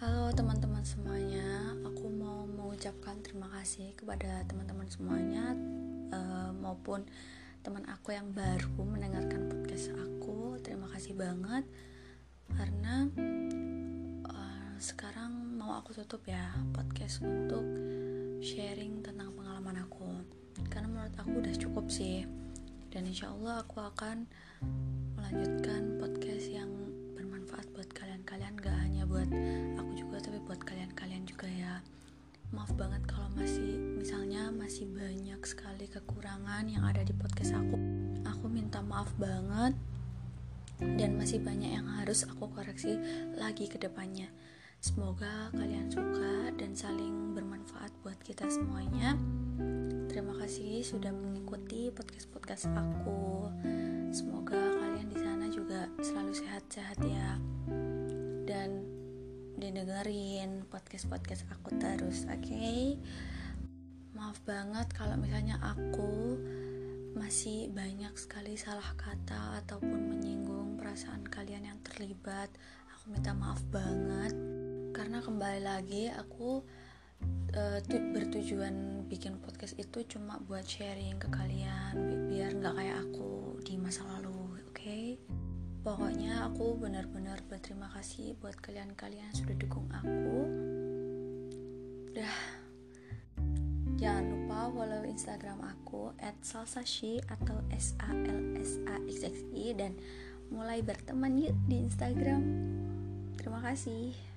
teman-teman semuanya, aku mau mengucapkan terima kasih kepada teman-teman semuanya uh, maupun teman aku yang baru mendengarkan podcast aku. Terima kasih banget karena uh, sekarang mau aku tutup ya podcast untuk sharing tentang pengalaman aku. Karena menurut aku udah cukup sih. Dan insya Allah aku akan melanjutkan podcast yang bermanfaat buat kalian-kalian maaf banget kalau masih misalnya masih banyak sekali kekurangan yang ada di podcast aku. Aku minta maaf banget dan masih banyak yang harus aku koreksi lagi ke depannya. Semoga kalian suka dan saling bermanfaat buat kita semuanya. Terima kasih sudah mengikuti podcast-podcast aku. Semoga kalian di sana juga selalu sehat-sehat ya. Dan didengerin podcast-podcast aku terus, oke? Okay? Maaf banget kalau misalnya aku masih banyak sekali salah kata ataupun menyinggung perasaan kalian yang terlibat. Aku minta maaf banget karena kembali lagi aku uh, bertujuan bikin podcast itu cuma buat sharing ke kalian biar nggak kayak aku di masa lalu? Pokoknya aku benar-benar berterima kasih buat kalian-kalian yang sudah dukung aku. Dah. Jangan lupa follow Instagram aku @salsashi atau S A L S A X X I dan mulai berteman yuk di Instagram. Terima kasih.